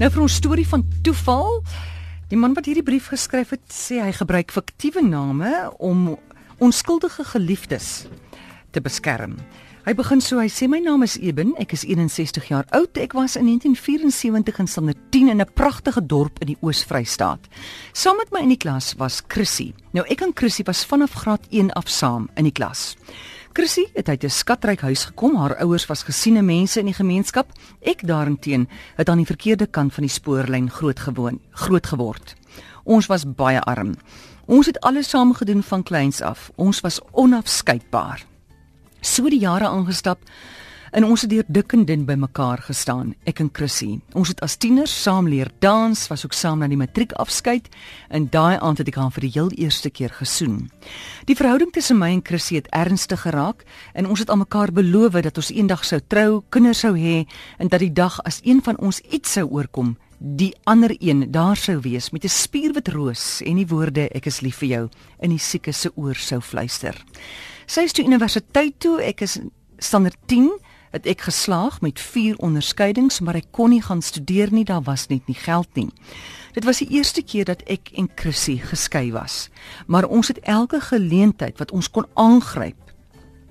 Nou vir ons storie van toeval. Die man wat hierdie brief geskryf het, sê hy gebruik fiktiewe name om onskuldige geliefdes te beskerm. Hy begin so, hy sê my naam is Eben, ek is 61 jaar oud. Ek was in 1974 in standaard 10 in 'n pragtige dorp in die Oos-Vrystaat. Saam met my in die klas was Chrissy. Nou ek en Chrissy was vanaf graad 1 af saam in die klas. Chrissy het uit 'n skatryk huis gekom. Haar ouers was gesiene mense in die gemeenskap. Ek daarenteen het aan die verkeerde kant van die spoorlyn grootgewoon, groot geword. Ons was baie arm. Ons het alles saam gedoen van kleins af. Ons was onafskeidbaar. So die jare aangestap En ons het deur dik en dun bymekaar gestaan, ek en Chrissy. Ons het as tieners saam leer dans, was ook saam na die matriek afskeid en daai aand het ek haar vir die heel eerste keer gesoen. Die verhouding tussen my en Chrissy het ernstig geraak en ons het aan mekaar beloof dat ons eendag sou trou, kinders sou hê en dat die dag as een van ons iets sou oorkom, die ander een daar sou wees met 'n spierwit roos en die woorde ek is lief vir jou in die sieke se oor sou fluister. Sy is toe universiteit toe, ek is standaard 10 het ek geslaag met 4 onderskeidings, maar ek kon nie gaan studeer nie, daar was net nie geld nie. Dit was die eerste keer dat ek en Chrissy geskei was, maar ons het elke geleentheid wat ons kon aangryp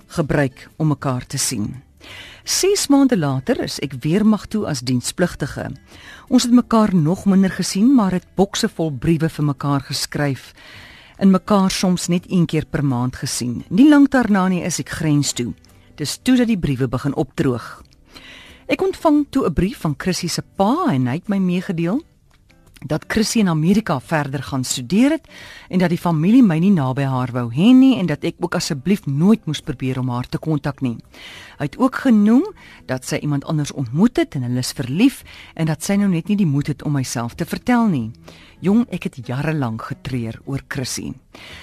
gebruik om mekaar te sien. 6 maande later is ek weer mag toe as dienspligtige. Ons het mekaar nog minder gesien, maar het bokse vol briewe vir mekaar geskryf en mekaar soms net een keer per maand gesien. Nie lank daarna nie is ek grens toe. Dis toe dat die briewe begin opdroog. Ek ontvang toe 'n brief van Chrissy se pa en hy het my meegedeel dat Chrissy in Amerika verder gaan studeer het en dat die familie my nie naby haar wou hê nie en dat ek ook asseblief nooit moes probeer om haar te kontak nie. Hy het ook genoem dat sy iemand anders ontmoet het en hulle is verlief en dat sy nou net nie die moed het om myself te vertel nie. Jong, ek het jare lank getreur oor Chrissy.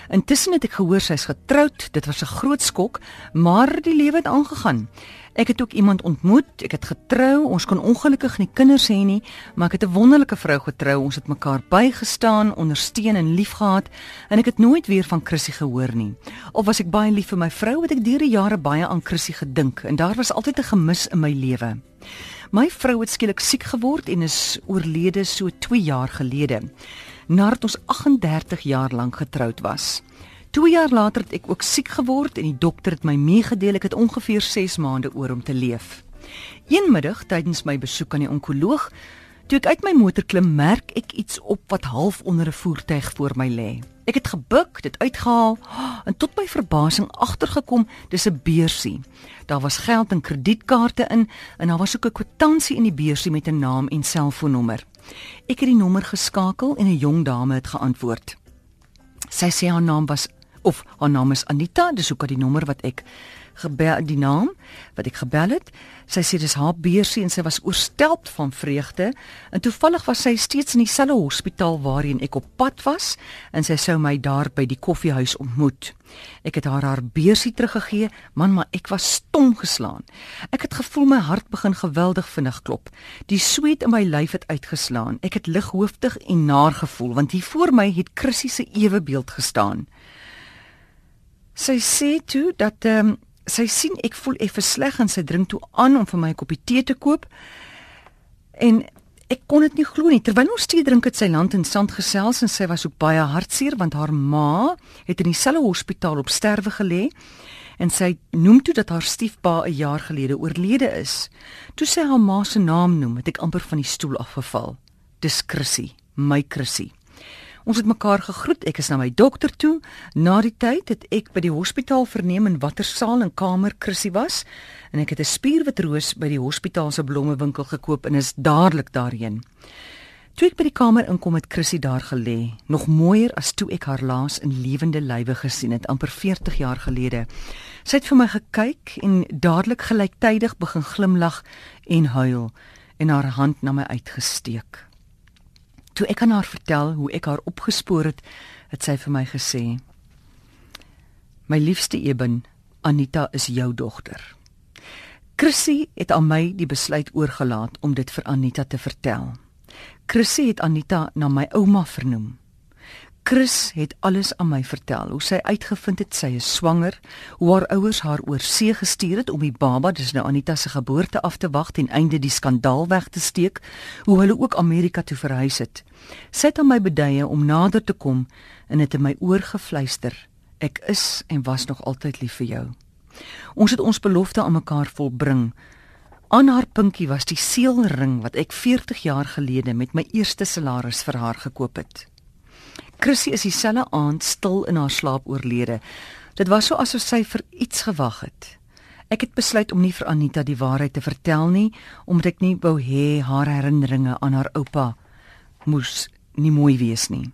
Intussen het ek gehoor sy's getroud. Dit was 'n groot skok, maar die lewe het aangegaan. Ek het ook iemand ontmoet. Ek het getrou. Ons kon ongelukkig nie kinders hê nie, maar ek het 'n wonderlike vrou getrou. Ons het mekaar bygestaan, ondersteun en liefgehad en ek het nooit weer van Chrissy gehoor nie. Of was ek baie lief vir my vrou, het ek deur die jare baie aan Chrissy gedink en daar was altyd 'n gemis in my lewe. My vrou het skielik siek geword en is oorlede so 2 jaar gelede. Nadat ons 38 jaar lank getroud was. 2 jaar later het ek ook siek geword en die dokter het my meegedeel ek het ongeveer 6 maande oor om te leef. Een middag tydens my besoek aan die onkoloog, toe ek uit my motor klim, merk ek iets op wat half onder 'n voertuig voor my lê. Ek het gebuk, dit uitgehaal en tot my verbasing agtergekom dis 'n beursie. Daar was geld en kredietkaarte in en daar was ook 'n kwitansie in die beursie met 'n naam en selfoonnommer. Ek het die nommer geskakel en 'n jong dame het geantwoord. Sy sê haar naam was of haar naam is Anita, dis ook al die nommer wat ek gebel die naam wat ek gebel het. Sy sê dis haar beursie en sy was oorstelp van vreugde. En toevallig was sy steeds in dieselfde hospitaal waarheen ek op pad was en sy sou my daar by die koffiehuis ontmoet. Ek het haar haar beursie teruggegee, man, maar ek was stom geslaan. Ek het gevoel my hart begin geweldig vinnig klop. Die sweet in my lyf het uitgeslaan. Ek het lighoofdig en naar gevoel want hier voor my het Chrissy se ewebeeld gestaan. Sy sê toe dat ehm um, sy sien ek voel effe sleg en sy drink toe aan om vir my 'n koppie tee te koop. En ek kon dit nie glo nie. Terwyl ons tee drink het sy land en sand gesels en sy was ook baie hartseer want haar ma het in dieselfde hospitaal op sterwe gelê en sy noem toe dat haar stiefpa 'n jaar gelede oorlede is. Toe sy haar ma se naam noem, het ek amper van die stoel afgeval. Dis Chrissy, my Chrissy. Ons het mekaar gegroet. Ek is na my dokter toe. Na die tyd het ek by die hospitaal verneem in watter saal en kamer Chrissy was en ek het 'n spierwit roos by die hospitaal se blommewinkel gekoop en is dadelik daarheen. Toe ek by die kamer inkom het Chrissy daar gelê, nog mooier as toe ek haar laas in lewende lywe gesien het amper 40 jaar gelede. Sy het vir my gekyk en dadelik gelyktydig begin glimlag en huil en haar hand na my uitgesteek. Toe ek aan haar vertel hoe ek haar opgespoor het, het sy vir my gesê: "My liefste Eben, Anita is jou dogter." Chrissy het aan my die besluit oorgelaat om dit vir Anita te vertel. Chrissy het Anita na my ouma vernoem. Chris het alles aan my vertel. Hoe sy uitgevind het sy is swanger, hoe haar ouers haar oor see gestuur het om die baba, dis nou Anita se geboorte af te wag ten einde die skandaal weg te steek, hoe hulle ook Amerika toe verhuis het. Sy het aan my beduie om nader te kom en het in my oor gefluister. Ek is en was nog altyd lief vir jou. Ons het ons belofte aan mekaar volbring. Aan haar pinkie was die seelring wat ek 40 jaar gelede met my eerste salaris vir haar gekoop het. Chrissy is dieselfde aand stil in haar slaap oorlede. Dit was so asof sy vir iets gewag het. Ek het besluit om nie vir Anita die waarheid te vertel nie, omdat ek nie wou hê haar herinneringe aan haar oupa moes nie mooi wees nie.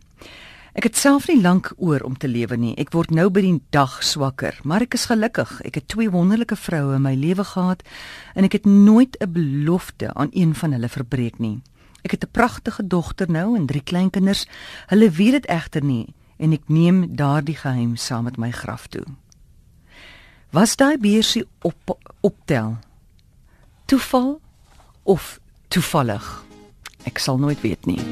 Ek het self nie lank oor om te lewe nie. Ek word nou by die dag swakker, maar ek is gelukkig. Ek het twee wonderlike vroue in my lewe gehad en ek het nooit 'n belofte aan een van hulle verbreek nie. Ek het 'n pragtige dogter nou en drie kleinkinders. Hulle weet dit egter nie en ek neem daardie geheim saam met my graf toe. Was daai beursie op optel? Toeval of toevallig? Ek sal nooit weet nie.